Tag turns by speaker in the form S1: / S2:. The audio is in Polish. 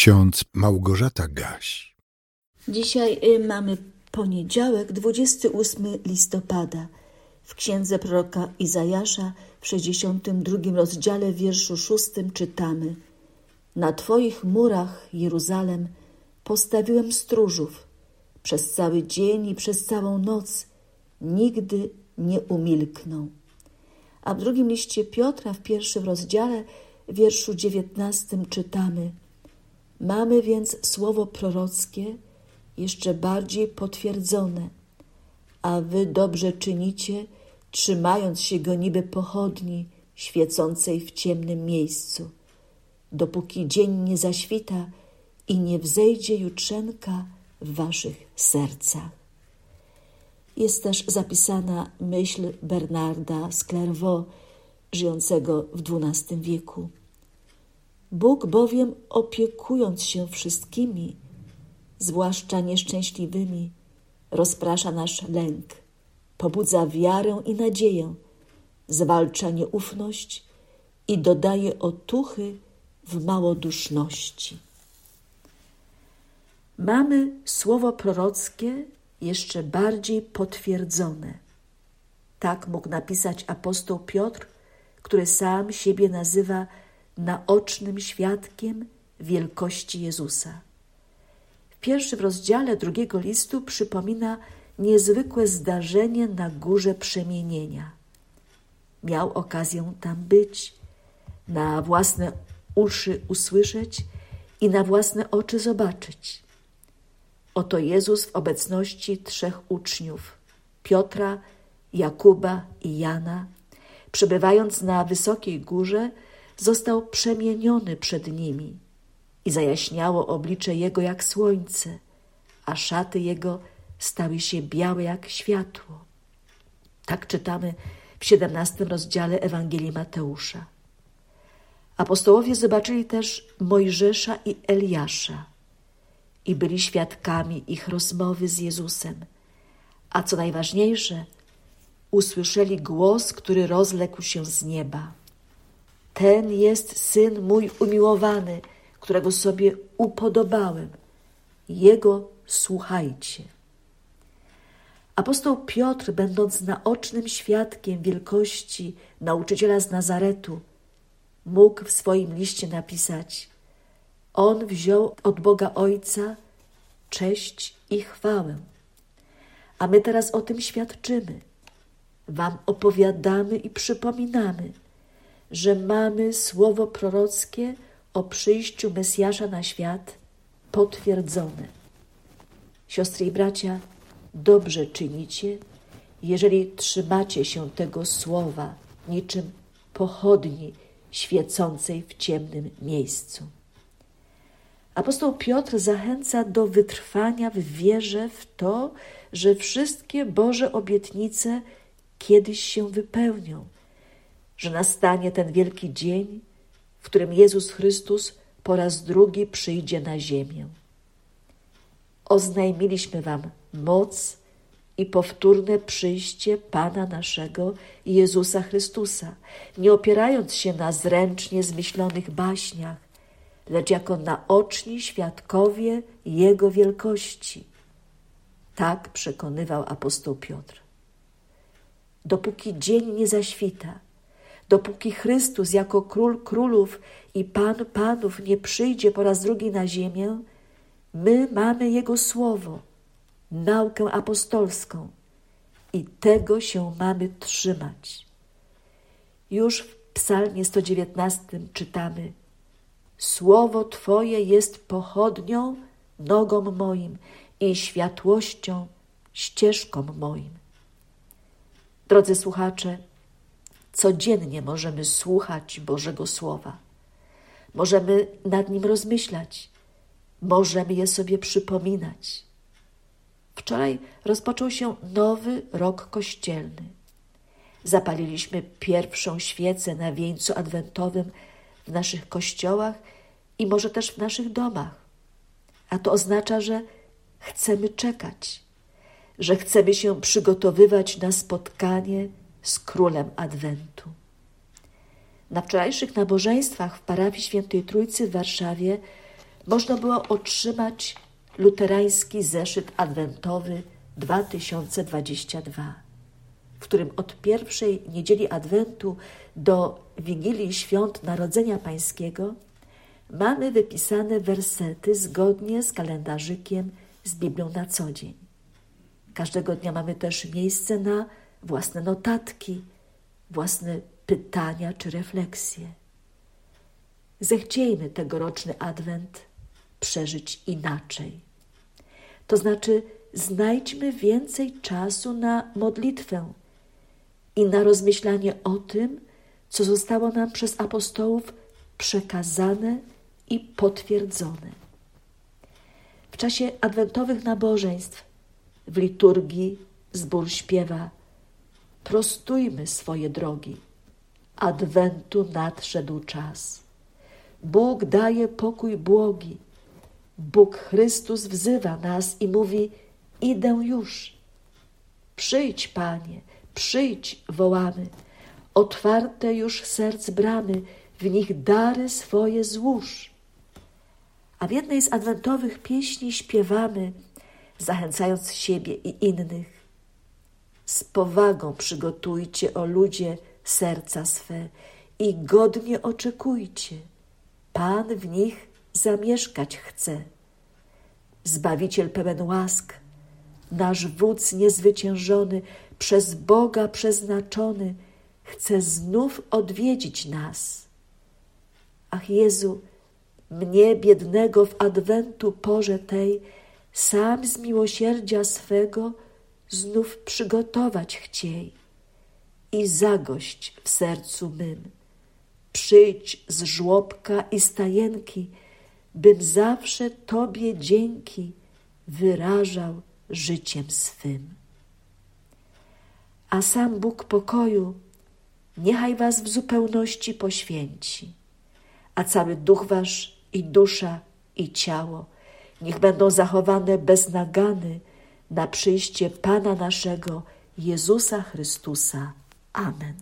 S1: ksiądz Małgorzata Gaś.
S2: Dzisiaj y, mamy poniedziałek, 28 listopada. W księdze proroka Izajasza w 62 rozdziale, wierszu 6 czytamy: Na Twoich murach, Jeruzalem, postawiłem stróżów. Przez cały dzień i przez całą noc nigdy nie umilkną. A w drugim liście Piotra, w pierwszym rozdziale, wierszu 19 czytamy: Mamy więc słowo prorockie jeszcze bardziej potwierdzone, a wy dobrze czynicie, trzymając się go niby pochodni świecącej w ciemnym miejscu, dopóki dzień nie zaświta i nie wzejdzie jutrzenka w waszych sercach. Jest też zapisana myśl Bernarda z Clairvaux, żyjącego w XII wieku. Bóg bowiem opiekując się wszystkimi, zwłaszcza nieszczęśliwymi, rozprasza nasz lęk, pobudza wiarę i nadzieję, zwalcza nieufność i dodaje otuchy w małoduszności. Mamy słowo prorockie jeszcze bardziej potwierdzone. Tak mógł napisać apostoł Piotr, który sam siebie nazywa naocznym świadkiem wielkości Jezusa. W pierwszym rozdziale drugiego listu przypomina niezwykłe zdarzenie na górze przemienienia. Miał okazję tam być, na własne uszy usłyszeć i na własne oczy zobaczyć. Oto Jezus w obecności trzech uczniów Piotra, Jakuba i Jana, przebywając na wysokiej górze, został przemieniony przed nimi i zajaśniało oblicze Jego jak słońce, a szaty Jego stały się białe jak światło. Tak czytamy w siedemnastym rozdziale Ewangelii Mateusza. Apostołowie zobaczyli też Mojżesza i Eliasza i byli świadkami ich rozmowy z Jezusem, a co najważniejsze, usłyszeli głos, który rozległ się z nieba. Ten jest syn mój umiłowany, którego sobie upodobałem. Jego słuchajcie. Apostoł Piotr, będąc naocznym świadkiem wielkości nauczyciela z Nazaretu, mógł w swoim liście napisać: On wziął od Boga Ojca cześć i chwałę. A my teraz o tym świadczymy. Wam opowiadamy i przypominamy, że mamy słowo prorockie o przyjściu Mesjasza na świat potwierdzone. Siostry i bracia, dobrze czynicie, jeżeli trzymacie się tego słowa niczym pochodni świecącej w ciemnym miejscu. Apostoł Piotr zachęca do wytrwania w wierze w to, że wszystkie Boże obietnice kiedyś się wypełnią, że nastanie ten wielki dzień, w którym Jezus Chrystus po raz drugi przyjdzie na ziemię. Oznajmiliśmy Wam moc i powtórne przyjście Pana naszego Jezusa Chrystusa, nie opierając się na zręcznie zmyślonych baśniach, lecz jako naoczni świadkowie Jego wielkości. Tak przekonywał apostoł Piotr. Dopóki dzień nie zaświta, dopóki Chrystus jako król królów i pan panów nie przyjdzie po raz drugi na ziemię, my mamy Jego słowo, naukę apostolską i tego się mamy trzymać. Już w Psalmie 119 czytamy: Słowo Twoje jest pochodnią nogom moim i światłością ścieżką moim. Drodzy słuchacze, codziennie możemy słuchać Bożego Słowa. Możemy nad nim rozmyślać, możemy je sobie przypominać. Wczoraj rozpoczął się nowy rok kościelny. Zapaliliśmy pierwszą świecę na wieńcu adwentowym w naszych kościołach i może też w naszych domach. A to oznacza, że chcemy czekać, że chcemy się przygotowywać na spotkanie z królem Adwentu. Na wczorajszych nabożeństwach w parafii Świętej Trójcy w Warszawie można było otrzymać luterański zeszyt adwentowy 2022, w którym od pierwszej niedzieli adwentu do Wigilii Świąt Narodzenia Pańskiego mamy wypisane wersety zgodnie z kalendarzykiem z Biblią na co dzień. Każdego dnia mamy też miejsce na własne notatki, własne pytania czy refleksje. Zechciejmy tegoroczny adwent przeżyć inaczej. To znaczy, znajdźmy więcej czasu na modlitwę i na rozmyślanie o tym, co zostało nam przez apostołów przekazane i potwierdzone. W czasie adwentowych nabożeństw w liturgii zbór śpiewa Prostujmy swoje drogi. Adwentu nadszedł czas. Bóg daje pokój błogi. Bóg Chrystus wzywa nas i mówi: Idę już. Przyjdź, Panie, przyjdź, wołamy. Otwarte już serc bramy, w nich dary swoje złóż. A w jednej z adwentowych pieśni śpiewamy, zachęcając siebie i innych. Z powagą przygotujcie, o ludzie, serca swe i godnie oczekujcie. Pan w nich zamieszkać chce. Zbawiciel pełen łask, nasz wódz niezwyciężony, przez Boga przeznaczony, chce znów odwiedzić nas. Ach Jezu, mnie biednego w adwentu porze tej, sam z miłosierdzia swego znów przygotować chciej i zagość w sercu mym. Przyjdź z żłobka i stajenki, bym zawsze Tobie dzięki wyrażał życiem swym. A sam Bóg pokoju niechaj Was w zupełności poświęci, a cały duch Wasz i dusza i ciało niech będą zachowane bez nagany na przyjście Pana naszego Jezusa Chrystusa. Amen.